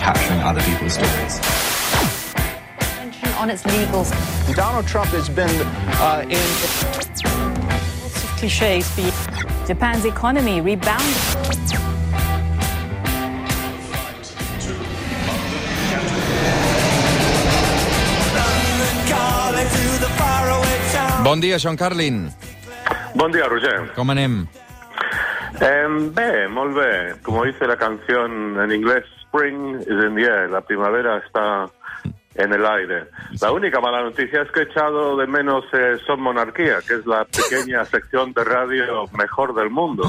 capturing other people's stories. on its legals. Donald Trump has been uh, in. Lots of cliches. Japan's economy rebounded. Bon dia, Sean Carlin. Bon dia, Roger. Com anem? Eh, bé, molt bé. Como dice la canción en inglés, Spring is in the air. La primavera está en el aire. La única mala noticia es que he echado de menos eh, Son Monarquía, que es la pequeña sección de radio mejor del mundo.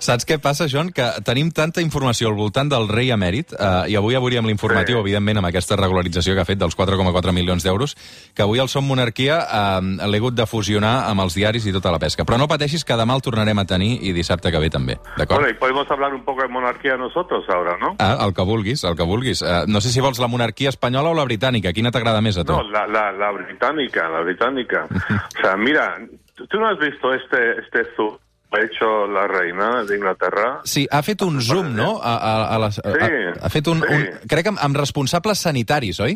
Saps què passa, John? Que tenim tanta informació al voltant del rei emèrit, eh, i avui obríem l'informatiu, Sí. evidentment, amb aquesta regularització que ha fet dels 4,4 milions d'euros, que avui el Som Monarquia eh, l'he hagut de fusionar amb els diaris i tota la pesca. Però no pateixis que demà el tornarem a tenir i dissabte que ve també, d'acord? Bueno, y podemos hablar un poco de monarquía nosotros ahora, ¿no? Ah, el que vulguis, el que vulguis. Eh, no sé si vols la monarquia espanyola o la britànica. Quina t'agrada més a tu? No, la, la, la británica, la británica. O sea, mira, ¿tú tú no has visto este, este zoom ha hecho la reina de Inglaterra? Sí, ha fet un zoom, no? A, a, a les, Sí, ha fet un, sí. un... Crec que amb, amb responsables sanitaris, oi?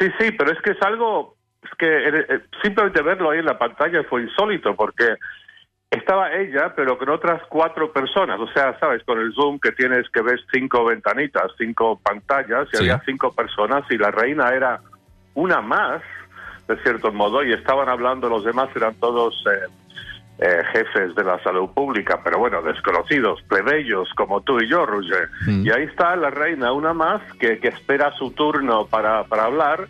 Sí, sí, pero es que es algo, es que eh, simplemente verlo ahí en la pantalla fue insólito porque estaba ella, pero con otras cuatro personas. O sea, sabes, con el zoom que tienes que ves cinco ventanitas, cinco pantallas, y Sí. había cinco personas y la reina era una más, de cierto modo, y estaban hablando, los demás eran todos eh, eh, jefes de la salud pública, pero bueno, desconocidos, plebeyos como tú y yo, Roger. Mm. Y ahí está la reina, una más, que, que espera su turno para, para hablar.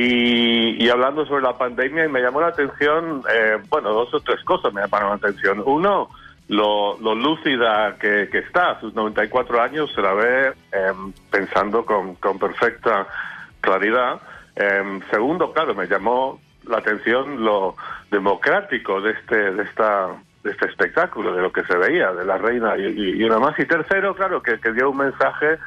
Y, hablando sobre la pandemia, y me llamó la atención, eh, bueno, dos o tres cosas me llamaron la atención. Uno, lo, lo lúcida que, que está, a sus 94 años, se la ve em, pensando con, perfecta claridad. Em, segundo, claro, me llamó la atención lo democrático de este, de esta de este espectáculo, de lo que se veía, de la reina y, y, y una más. Y tercero, claro, que, que dio un mensaje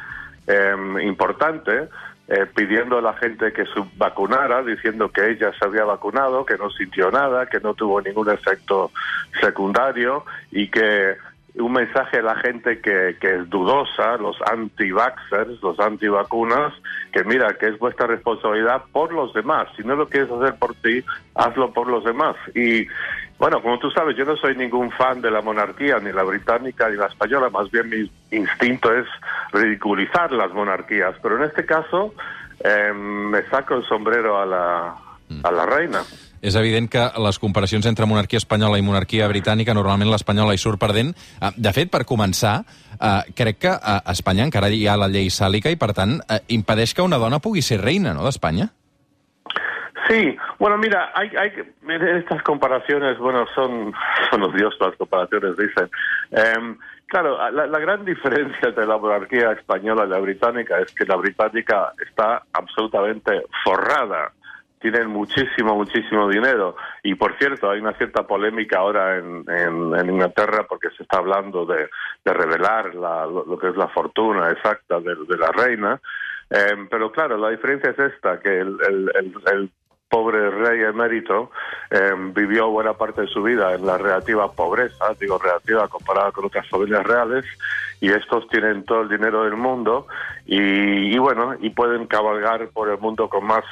em, importante eh, pidiendo a la gente que se vacunara, diciendo que ella se había vacunado, que no sintió nada, que no tuvo ningún efecto secundario y que un mensaje a la gente que, es dudosa, los anti-vaxxers, los antivacunas, que mira, que es vuestra responsabilidad por los demás. Si no lo quieres hacer por ti, hazlo por los demás. Y bueno, como tú sabes, yo no soy ningún fan de la monarquía, ni la británica, ni la española, más bien mi instinto es ridiculizar las monarquías, pero en este caso eh, me saco el sombrero a la, a la reina. És evident que les comparacions entre monarquia espanyola i monarquia britànica, normalment l'espanyola hi surt perdent. Eh, De fet, per començar, eh, crec que a Espanya encara hi ha la llei sàlica i, per tant, eh, impedeix que una dona pugui ser reina, no?, d'Espanya. Sí, bueno, mira, hay, hay estas comparaciones, bueno, son, son odiosas las comparaciones, dicen. Em, claro, la, la gran diferencia entre la monarquía española y la británica es que la británica está absolutamente forrada. Tienen muchísimo, muchísimo dinero. Y por cierto, hay una cierta polémica ahora en, en- Inglaterra porque se está hablando de, de revelar la- lo, que es la fortuna exacta de, la reina. Em, pero claro, la diferencia es esta, que el- el- el pobre rey emérito eh, vivió buena parte de su vida en la relativa pobreza, digo relativa comparada con otras familias reales, y estos tienen todo el dinero del mundo y, y bueno, y pueden cabalgar por el mundo con más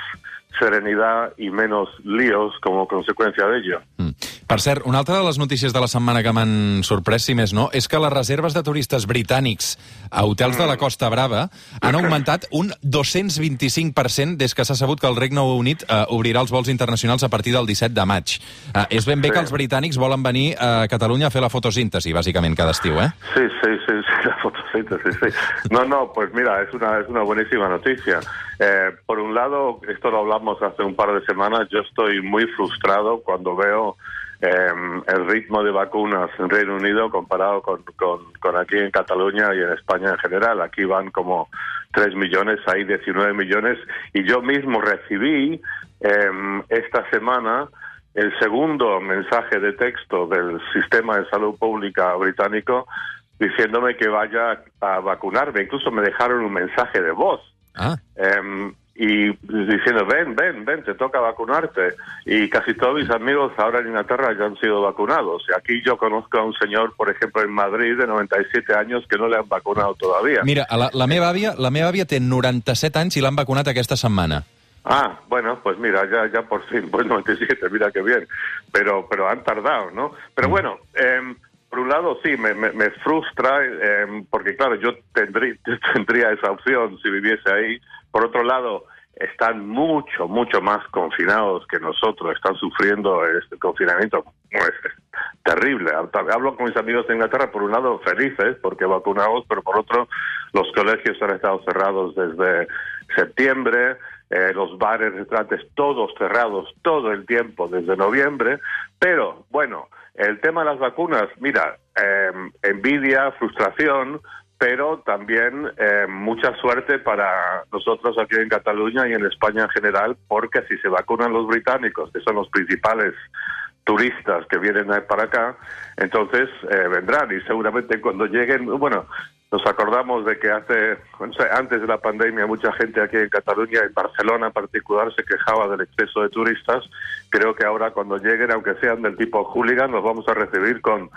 serenidad y menos líos como consecuencia de ello. Mm. Per cert, una altra de les notícies de la setmana que m'han sorprès, si més no, és que les reserves de turistes britànics a hotels de la Costa Brava han augmentat un 225% des que s'ha sabut que el Regne Unit eh, obrirà els vols internacionals a partir del 17 de maig. Eh, és ben bé Sí. que els britànics volen venir a Catalunya a fer la fotosíntesi, bàsicament, cada estiu, eh? Sí, sí, sí, sí, la fotosíntesis, sí. No, no, pues mira, es una, es una buenísima noticia. Eh, por un lado, esto lo hablamos hace un par de semanas, yo estoy muy frustrado cuando veo eh, el ritmo de vacunas en Reino Unido comparado con, con, con aquí en Cataluña y en España en general. Aquí van como 3 millones, hay 19 millones, y yo mismo recibí eh, esta semana el segundo mensaje de texto del sistema de salud pública británico diciéndome que vaya a vacunarme. Incluso me dejaron un mensaje de voz. Ah, Em, y diciendo, ven, ven, ven, te toca vacunarte. Y casi todos mis amigos ahora en Inglaterra ya han sido vacunados. Y aquí yo conozco a un señor, por ejemplo, en Madrid, de 97 años, que no le han vacunado todavía. Mira, la, la meva àvia, la meva àvia té 97 anys i l'han vacunat aquesta setmana. Ah, bueno, pues mira, ya, ya por fin, pues 97, mira qué bien. Pero, pero han tardado, ¿no? Pero bueno, eh, por un lado sí, me, me, me frustra, eh, porque claro, yo tendría, tendría esa opción si viviese ahí. Por otro lado, están mucho, mucho más confinados que nosotros, están sufriendo este confinamiento terrible. Hablo con mis amigos de Inglaterra, por un lado felices porque vacunados, pero por otro los colegios han estado cerrados desde septiembre, eh, los bares, restaurantes, todos cerrados todo el tiempo desde noviembre, pero bueno, el tema de las vacunas, mira, eh, envidia, frustración, pero también eh, mucha suerte para nosotros aquí en Cataluña y en España en general, porque si se vacunan los británicos, que son los principales turistas que vienen para acá, entonces eh, vendrán y seguramente cuando lleguen, bueno, nos acordamos de que hace antes de la pandemia mucha gente aquí en Cataluña, en Barcelona en particular, se quejaba del exceso de turistas. Creo que ahora cuando lleguen, aunque sean del tipo hooligan, los vamos a recibir con,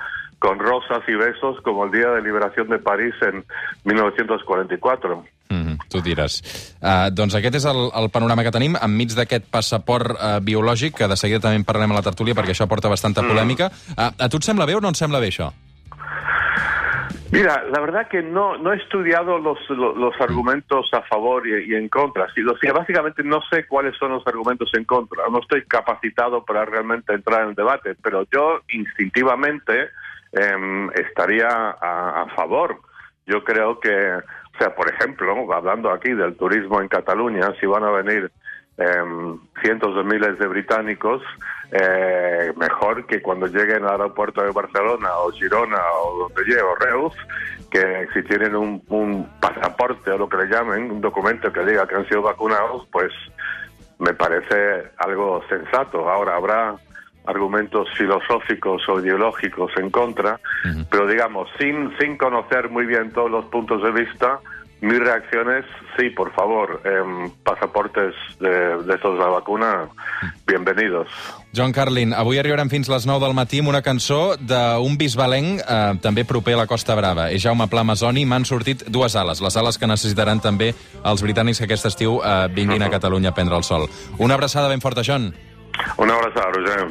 con rosas y besos como el día de liberación de París en 1944. Mm -hmm, tu diràs. Uh, doncs aquest és el, el panorama que tenim enmig d'aquest passaport uh, biològic, que de seguida també en parlarem a la tertúlia perquè això porta bastanta polèmica. Uh, a tu et sembla bé o no et sembla bé això? Mira, la verdad que no, no he estudiado los, los, los argumentos a favor y, y en contra. Sí, o sea, básicamente no sé cuáles son los argumentos en contra. No estoy capacitado para realmente entrar en el debate, pero yo instintivamente eh, estaría a, a favor. Yo creo que, o sea, por ejemplo, hablando aquí del turismo en Cataluña, si van a venir eh, cientos de miles de británicos, eh, mejor que cuando lleguen al aeropuerto de Barcelona o Girona o donde llegue, o Reus, que si tienen un, un, pasaporte o lo que le llamen, un documento que diga que han sido vacunados, pues me parece algo sensato. Ahora habrá argumentos filosóficos o ideológicos en contra, uh -huh. pero digamos, sin, sin conocer muy bien todos los puntos de vista, mi reacción es, sí, por favor, eh, pasaportes de, de estos de la vacuna, bienvenidos. John Carlin, avui arribarem fins les 9 del matí amb una cançó d'un bisbalenc eh, també proper a la Costa Brava. És Jaume Pla Masoni, m'han sortit dues ales, les ales que necessitaran també els britànics que aquest estiu eh, vinguin a Catalunya a prendre el sol. Una abraçada ben forta, John. Una abraçada, Roger.